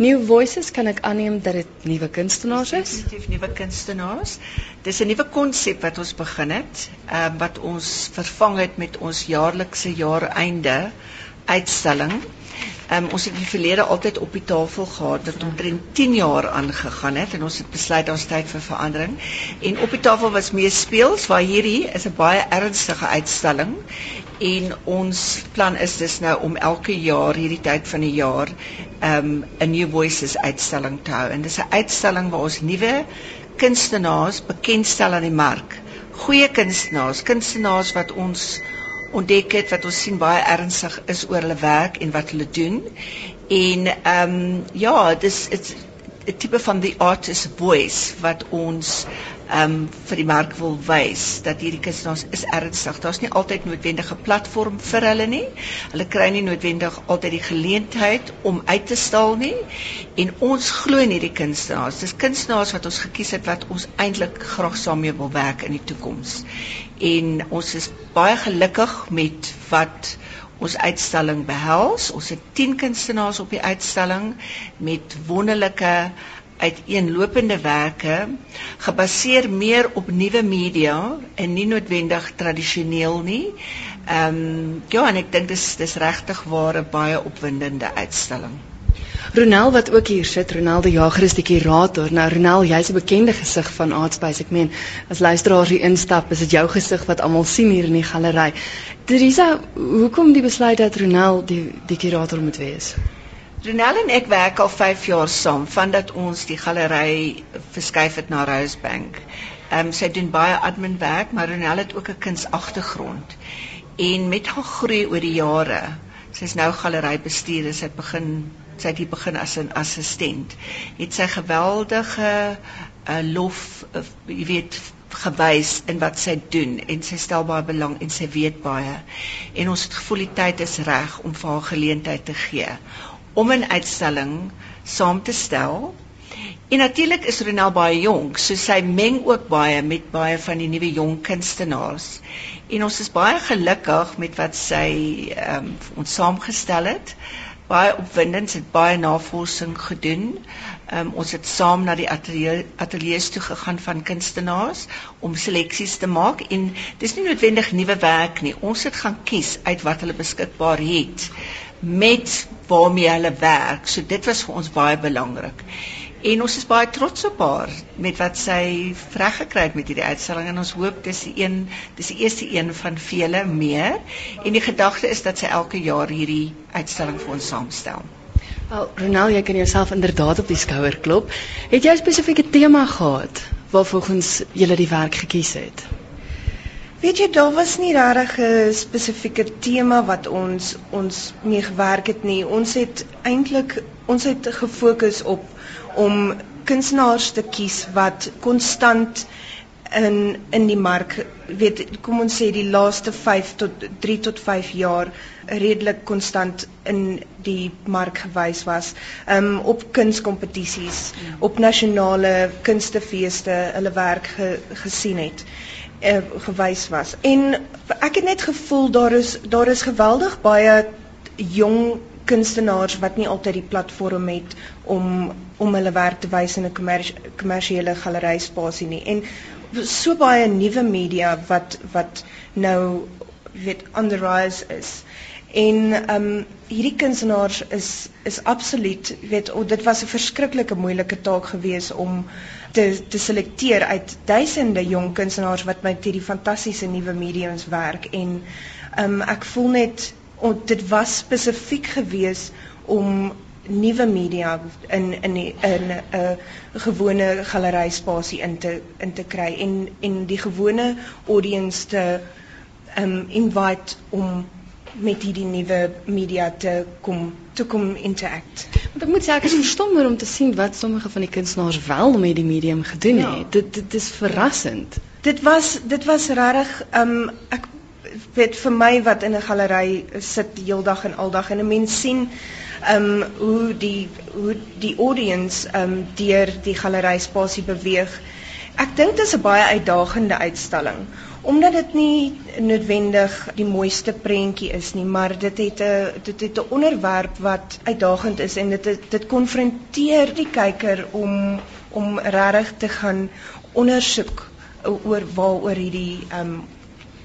New Voices kan ek aanneem dat dit nuwe kunstenaars is. Definitief nuwe kunstenaars. Dis 'n nuwe konsep wat ons begin het, ehm uh, wat ons vervang het met ons jaarlikse jaareinde uitstalling. Ehm um, ons het die verlede altyd op die tafel gehad wat omtrent 10 jaar aangegaan het en ons het besluit ons tyd vir verandering. En op die tafel was meer speels waar hierdie is 'n baie ernstige uitstalling en ons plan is dus nou om elke jaar hierdie tyd van die jaar um 'n New Voices uitstalling te hou. En dis 'n uitstalling waar ons nuwe kunstenaars bekendstel aan die mark. Goeie kunstenaars, kunstenaars wat ons ontdek het wat ons sien baie ernstig is oor hulle werk en wat hulle doen. En um ja, dis dit's 'n tipe van the artist voice wat ons um vir die mark wil wys dat hierdie kunstenaars is ernstig. Daar's nie altyd noodwendige platform vir hulle nie. Hulle kry nie noodwendig altyd die geleentheid om uit te stal nie. En ons glo in hierdie kunstenaars. Dis kunstenaars wat ons gekies het wat ons eintlik graag saam mee wil werk in die toekoms. En ons is baie gelukkig met wat ons uitstalling behels. Ons het 10 kunstenaars op die uitstalling met wonderlike uiteenlopende werke gebaseer meer op nuwe media en nie noodwendig tradisioneel nie. Ehm um, ja, en ek dink dis dis regtig ware baie opwindende uitstalling. Ronel wat ook hier sit, Ronel die Jager is die kurator. Nou Ronel, jy's 'n bekende gesig van Artspace. Ek meen, as luisteraars hier instap, is dit jou gesig wat almal sien hier in die galery. Teresa, hoekom die besluit dat Ronel die die kurator moet wees? Renel en ek werk al 5 jaar saam vandat ons die galery verskuif het na Rosebank. Ehm um, sy doen baie admin werk, maar Renel het ook 'n kunsagtergrond. En met haar groei oor die jare, sy's nou galerybestuurder, sy het begin sy het hier begin as 'n assistent. Het sy geweldige uh, lof, uh, jy weet, gewys in wat sy doen en sy stel baie belang en sy weet baie. En ons het gevoel die tyd is reg om vir haar geleentheid te gee om 'n uitstalling saam te stel. En natuurlik is Ronel baie jonk, so sy meng ook baie met baie van die nuwe jong kunstenaars. En ons is baie gelukkig met wat sy ehm um, ons saamgestel het. Baie opwindend, sy het baie navorsing gedoen. Um, ons het saam na die ateljee ateljee's toe gegaan van kunstenaars om seleksies te maak en dis nie noodwendig nuwe werk nie. Ons het gaan kies uit wat hulle beskikbaar het met waarmee hulle werk. So dit was vir ons baie belangrik. En ons is baie trots op haar met wat sy reg gekry het met hierdie uitstalling en ons hoop dis die een dis die eerste een van vele meer en die gedagte is dat sy elke jaar hierdie uitstalling vir ons saamstel. Wel, Ronel, jy kan jouself inderdaad op die skouer klop. Het jy 'n spesifieke tema gehad waarvolgens jy die werk gekies het? Weet jy, daar was nie regtig 'n spesifieke tema wat ons ons mee gewerk het nie. Ons het eintlik ons het gefokus op om kunstenaars te kies wat konstant in in die mark weet kom ons sê die laaste 5 tot 3 tot 5 jaar redelik konstant in die mark gewys was um op kunskompetisies op nasionale kunstefeeste hulle werk ge, gesien het uh, gewys was. En ek het net gevoel daar is daar is geweldig baie jong kunstenaars wat nie altyd die platform het om om hulle werk te wys in 'n kommersiële galery spasie nie. En so baie nuwe media wat wat nou weet on the rise is. En ehm um, hierdie kunstenaars is is absoluut weet oh, dit was 'n verskriklike moeilike taak geweest om te te selekteer uit duisende jong kunstenaars wat met hierdie fantastiese nuwe mediums werk. En um, ek voel net oh, dit was spesifiek geweest om nuwe media in in 'n 'n gewone galery spasie in te in te kry en en die gewone audience te um invite om met hierdie nuwe media te kom te kom interact. Want ek moet sê ek is verstommer om te sien wat sommige van die kunstenaars wel met die medium gedoen ja. het. Dit dit is verrassend. Dit was dit was regtig um ek weet vir my wat in 'n galery sit heeldag en aldag en 'n mens sien um hoe die hoe die audience um deur die galery spasie beweeg. Ek dink dit is 'n baie uitdagende uitstalling omdat dit nie noodwendig die mooiste prentjie is nie, maar dit het 'n dit het 'n onderwerp wat uitdagend is en dit dit konfronteer die kyker om om regtig te gaan ondersoek oor waaroor hierdie ehm um,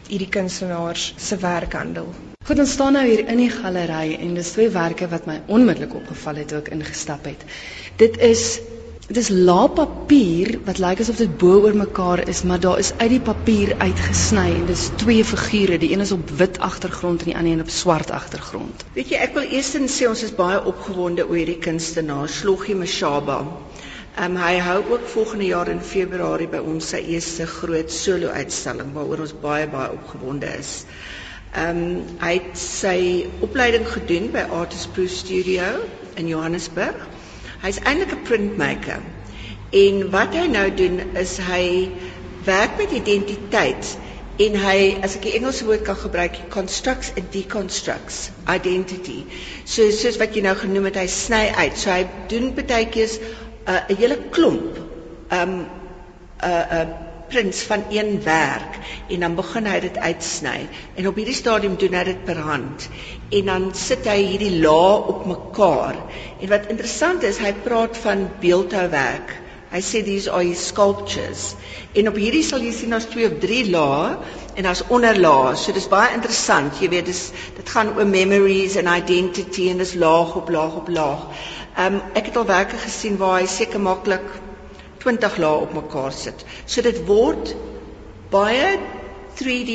hierdie kunstenaars se werk handel. Goed, ons staan nou hier in die galery en dis twee werke wat my onmiddellik opgeval het toe ek ingestap het. Dit is Dit is laap papier wat lyk asof dit bo oor mekaar is, maar daar is uit die papier uitgesny en dis twee figure, die een is op wit agtergrond en die ander een op swart agtergrond. Weet jy, ek wil eerstens sê ons is baie opgewonde oor hierdie kunstenaar, Sloggie Mashaba. Um, hy hou ook volgende jaar in Februarie by ons sy eerste groot solo-uitstalling waaroor ons baie baie opgewonde is. Ehm um, hy het sy opleiding gedoen by Artist Pro Studio in Johannesburg. Hy's eintlik 'n printmaker. En wat hy nou doen is hy werk met identiteit en hy as ek die Engelse woord kan gebruik, constructs and deconstructs identity. So soos wat jy nou genoem het, hy sny uit. So hy doen baie keer 'n uh, hele klomp um 'n uh, 'n uh, prints van een werk en dan begin hy dit uitsny en op hierdie stadium doen hy dit per hand en dan sit hy hierdie lae op mekaar. En wat interessant is hy praat van beeldhouwerk. Hy sê these are his sculptures. En op hierdie sal jy sien daar's twee of drie lae en daar's onderlae so dis baie interessant. Jy weet dis dit gaan oor memories en identity en dis laag op laag op laag. Um, ek het al werke gesien waar hy seker maklik 20 lae op mekaar sit. So dit word baie 3D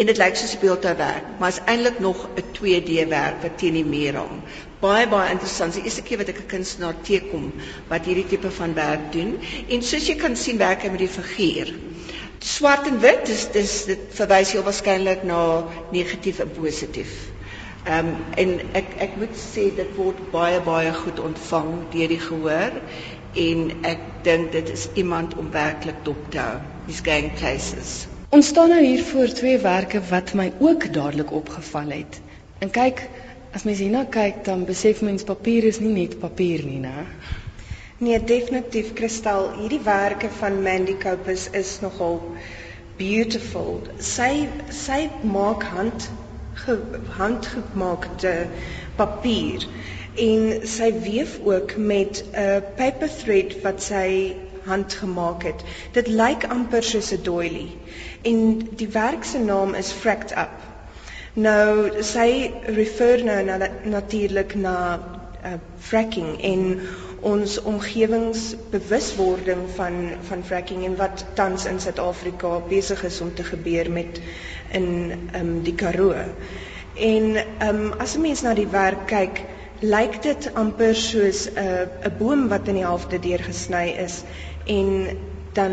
en dit lyk soos 'n beeldhouwerk, maar is eintlik nog 'n 2D werk wat teen die muur hang. Baie baie interessant. Die eerste keer wat ek 'n kunstenaar teekom wat hierdie tipe van werk doen en soos jy kan sien werk hy met die figuur. Swart en wit, dis dis dit verwys heel waarskynlik na negatief en positief. Ehm um, en ek ek moet sê dit word baie baie goed ontvang deur die gehoor en ek dink dit is iemand om werklik dop te hou. These gang places. Ons staan nou hier voor twee werke wat my ook dadelik opgeval het. En kyk, as mens hierna kyk, dan besef mens papier is nie net papier nie, né? Nee, definitief kristal. Hierdie werke van Mandy Copus is nogal beautiful. Sy sy maak hand ge, handgemaakte papier en sy weef ook met 'n uh, paper thread wat sy handgemaak het. Dit lyk amper soos 'n doily. En die werk se naam is Fracked Up. Nou sy refer nou na natuurlik na uh, fracking en ons omgewingsbewuswording van van fracking en wat tans in Suid-Afrika besig is om te gebeur met in um, die Karoo. En um, as 'n mens na die werk kyk, lyk dit amper soos 'n uh, 'n boom wat in die helfte deurgesny is en dan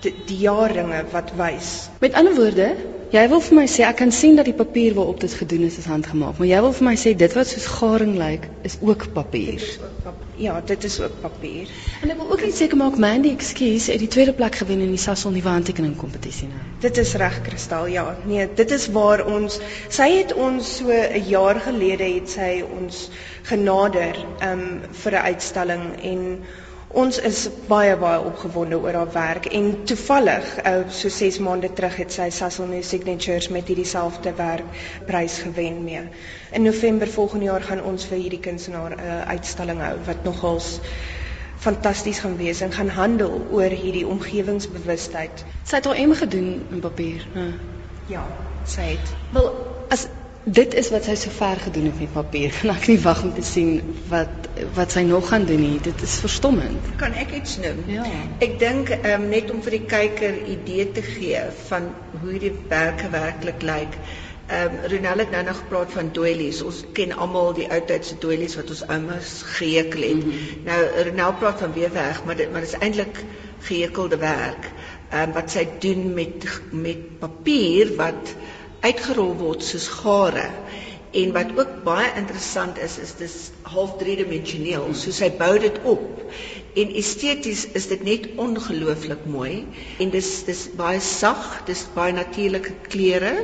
die, jaarringe wat wys. Met ander woorde, jy wil vir my sê ek kan sien dat die papier waarop dit gedoen is is handgemaak, maar jy wil vir my sê dit wat soos garing lyk is ook papier. Dit is ook papier. Ja, dit is ook papier. En ek wil ook net seker maak Mandy, ekskuus, het die tweede plek gewen in die Sasol nuwe handtekening kompetisie nou. Dit is reg kristal, ja. Nee, dit is waar ons sy het ons so 'n jaar gelede het sy ons genader um vir 'n uitstalling en ons is baie baie opgewonde oor haar werk en toevallig uh, so 6 maande terug het sy Sasol New Signatures met hierdie selfde werk prys gewen mee. In November volgende jaar gaan ons vir hierdie kunstenaar 'n uh, uitstalling hou wat nogals fantasties gaan wees en gaan handel oor hierdie omgewingsbewustheid. Sy het haar M gedoen in papier, hè? Ja, sy het. Wel, dit is wat sy sover gedoen het met papier. Kan ek nie wag om te sien wat wat sy nog gaan doen nie. Dit is verstommend. Kan ek iets noem? Ja. Ek dink um, net om vir die kyker idee te gee van hoe die werke werklik lyk. Ehm um, Ronel het nou nog gepraat van doilies. Ons ken almal die ou tydse doilies wat ons oumas gehekel het. Mm -hmm. Nou Ronel praat van weefwerk, maar dit maar dit is eintlik gehekelde werk. Ehm um, wat sy doen met met papier wat uitgerol word soos gare. En wat ook baie interessant is is dis half driedimensioneel. So sy bou dit op. En esteties is dit net ongelooflik mooi en dis dis baie sag, dis baie natuurlike kleure.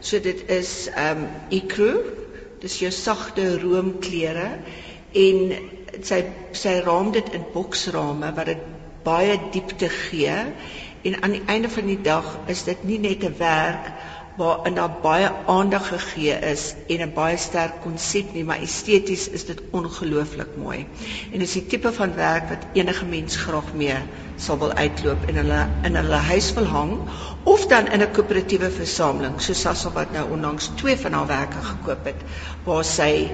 So dit is ehm um, ecru. Dis jou sagte roomkleure en sy sy raam dit in boksrame wat dit baie diepte gee En aan die einde van die dag is dit nie net 'n werk waarin daar baie aandag gegee is en 'n baie sterk konsep nie, maar esteties is dit ongelooflik mooi. En dit is die tipe van werk wat enige mens graag mee sal wil uitloop en hulle in hulle huis wil hang of dan in 'n koöperatiewe versameling, soos Sassa wat nou onlangs twee van haar werke gekoop het waar sy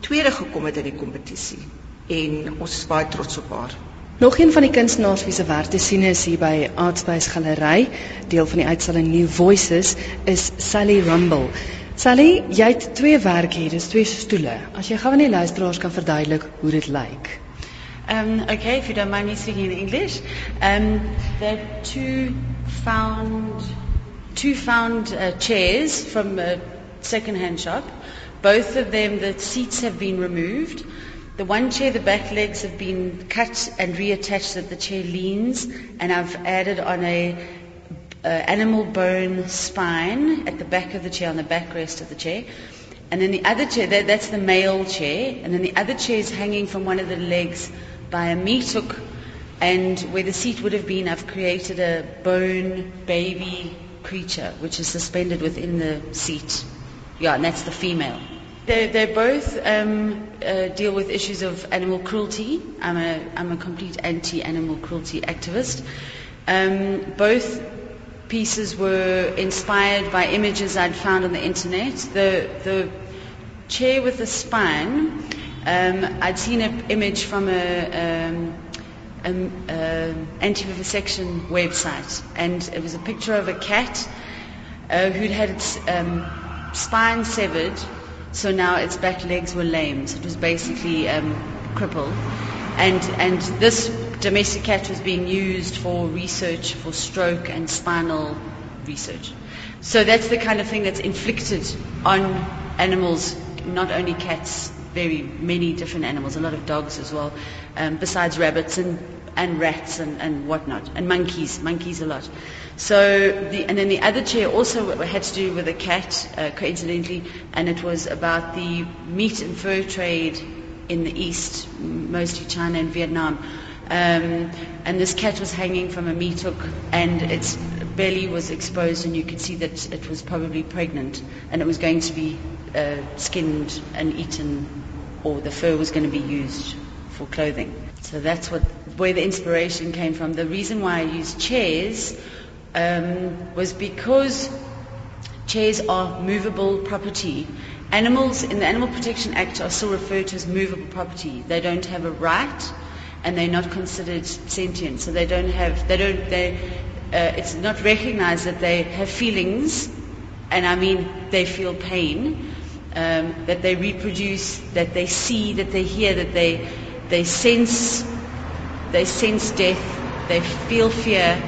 tweede gekom het in die kompetisie. En ons is baie trots op haar. Nog een van die kunstenaars wie se werk te sien is hier by Artspace Galery, deel van die uitstalling New Voices, is Sally Rumble. Sally, jy het twee werk hier, dis twee stoele. As jy gou aan die luisteraars kan verduidelik hoe dit lyk. Um, okay, if you don't mind me speaking in English, um, they're two found, two found uh, chairs from a second-hand shop. Both of them, the seats have been removed. The one chair, the back legs have been cut and reattached so that the chair leans, and I've added on a uh, animal bone spine at the back of the chair, on the backrest of the chair. And then the other chair, that, that's the male chair, and then the other chair is hanging from one of the legs by a meat hook, and where the seat would have been, I've created a bone baby creature, which is suspended within the seat. Yeah, and that's the female. They, they both um, uh, deal with issues of animal cruelty. I'm a, I'm a complete anti-animal cruelty activist. Um, both pieces were inspired by images I'd found on the internet. The, the chair with the spine, um, I'd seen an image from a, um, an uh, anti-vivisection website, and it was a picture of a cat uh, who'd had its um, spine severed so now its back legs were lame. So it was basically um, crippled. And, and this domestic cat was being used for research for stroke and spinal research. So that's the kind of thing that's inflicted on animals, not only cats, very many different animals, a lot of dogs as well, um, besides rabbits and, and rats and, and whatnot, and monkeys, monkeys a lot. So, the, and then the other chair also had to do with a cat, uh, coincidentally, and it was about the meat and fur trade in the East, mostly China and Vietnam. Um, and this cat was hanging from a meat hook, and its belly was exposed, and you could see that it was probably pregnant, and it was going to be uh, skinned and eaten, or the fur was going to be used for clothing. So that's what where the inspiration came from. The reason why I used chairs um, was because chairs are movable property. Animals in the Animal Protection Act are still referred to as movable property. They don't have a right, and they're not considered sentient. So they don't have, they don't, they, uh, it's not recognized that they have feelings, and I mean they feel pain, um, that they reproduce, that they see, that they hear, that they, they sense, they sense death, they feel fear,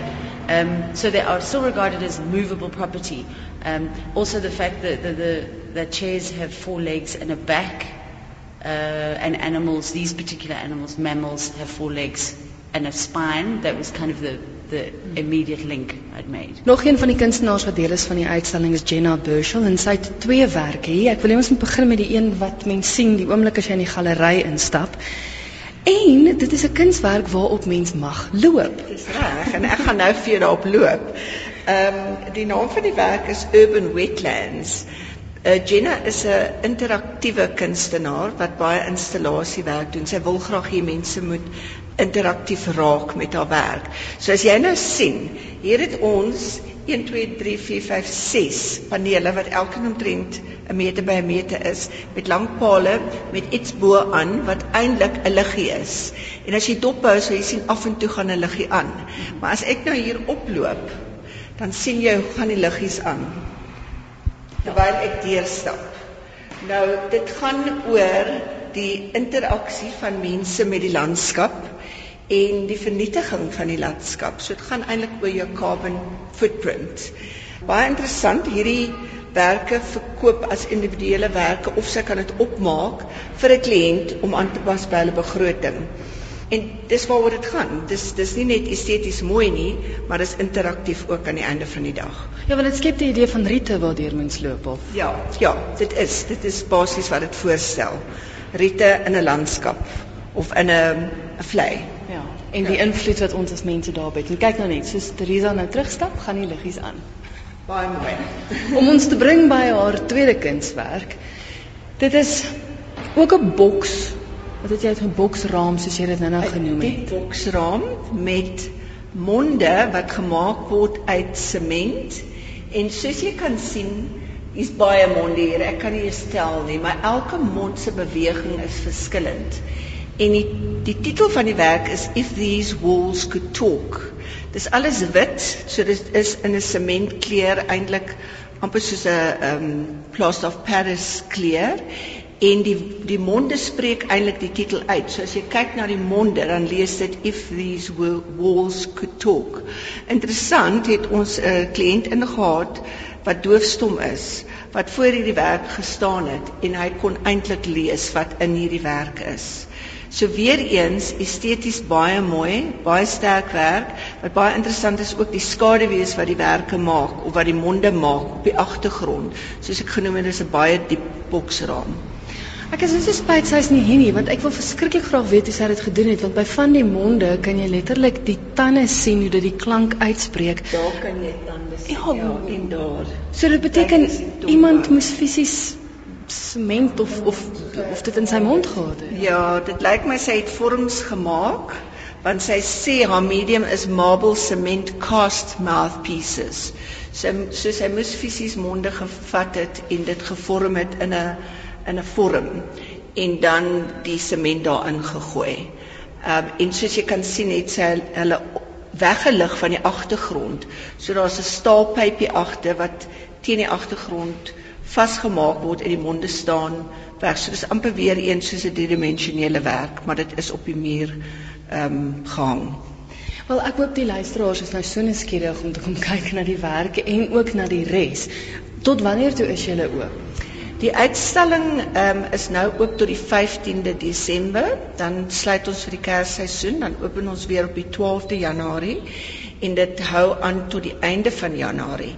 um, so they are still regarded as movable property. Um, also, the fact that the, the, that chairs have four legs and a back, uh, and animals, these particular animals, mammals, have four legs and a spine. That was kind of the, the immediate link I'd made. Nog een van die kunstenaars wat deel is van die uitstalling is Jenna Burchell en sy het twee werke hier. Ek wil net ons begin met die een wat mens sien die oomblik as jy in die galery instap. En dit is 'n kunswerk waarop mens mag loop. Dis reg en ek gaan nou vir jou daarop loop. Ehm um, die naam van die werk is Urban Wetlands. Uh, Jenna is 'n interaktiewe kunstenaar wat baie installasiewerk doen. Sy wil graag hê mense moet interaktief raak met haar werk. So as jy nou sien, hier het ons 1 2 3 4 5 6 panele wat elkeen omtrent 'n meter by 'n meter is met lang pale met iets bo aan wat eintlik 'n liggie is. En as jy dophou, so jy sien af en toe gaan 'n liggie aan. Maar as ek nou hier oploop, dan sien jy hoe gaan die liggies aan terwyl ek deurstap. Nou dit gaan oor die interaksie van mense met die landskap en die vernietiging van die landskap. So dit gaan eintlik oor jou carbon footprint. Baie interessant, hierdie werke verkoop as individuele werke of sy kan dit opmaak vir 'n kliënt om aan te pas by hulle begroting. En dis waaroor dit gaan. Dis dis nie net esteties mooi nie, maar dis interaktief ook aan die einde van die dag. Ja, want dit skep die idee van riete waardeur mens loop of. Ja, ja, dit is dit is basies wat dit voorstel. Riete in 'n landskap of in 'n 'n vlei. En die invloed wat ons as mense daarop het. En kyk nou net, soos Teresa nou terugstap, gaan die liggies aan. Baie mooi. Om ons te bring by haar tweede kunswerk. Dit is ook 'n boks. Wat het jy uit 'n boksraam soos jy dit nou nou genoem het? boksraam met monde wat gemaak word uit sement en soos jy kan sien is baie monde hier. Ek kan nie eens tel nie, maar elke mond se beweging is verskillend. En die die titel van die werk is If These Walls Could Talk. Dis alles wit, so dit is in 'n sementkleur eintlik amper soos 'n um plaster of Paris kleur en die die monde spreek eintlik die titel uit. So as jy kyk na die monde dan lees dit If These Wa- Walls Could Talk. Interessant het ons 'n uh, kliënt ingehaat wat doofstom is wat voor hierdie werk gestaan het en hy kon eintlik lees wat in hierdie werk is. So weer eens esteties baie mooi, baie sterk werk. Wat baie interessant is ook die skaduwees wat die werke maak of wat die monde maak op die agtergrond. Soos ek genoem het, dis 'n baie diep boksraam. Ek is so spyt sy's nie hier nie want ek wil verskriklik graag weet hoe sy dit gedoen het want by van die monde kan jy letterlik die tande sien hoe dit die klank uitspreek. Daar kan jy tande sien. Ja, ja en daar. So dit beteken iemand moes fisies sement of of of dit in sy mond gehad het. Ja, dit lyk my sy het vorms gemaak want sy sê haar medium is marble cement cast mouthpieces. So so sy moes fisies monde gevat het en dit gevorm het in 'n in 'n vorm en dan die sement daarin gegooi. Um en soos jy kan sien het sy hulle weggelig van die agtergrond. So daar's 'n staalpypie agter wat teen die agtergrond vasgemaak word en die monde staan weg. So dis amper weer een soos 'n driedimensionele werk, maar dit is op die muur ehm um, gehang. Wel ek hoop die luisteraars is nou so nuuskierig om te kom kyk na die werke en ook na die res. Tot wanneer toe is julle oop? Die uitstalling ehm um, is nou oop tot die 15de Desember, dan sluit ons vir die Kersseisoen, dan open ons weer op die 12de Januarie en dit hou aan tot die einde van Januarie.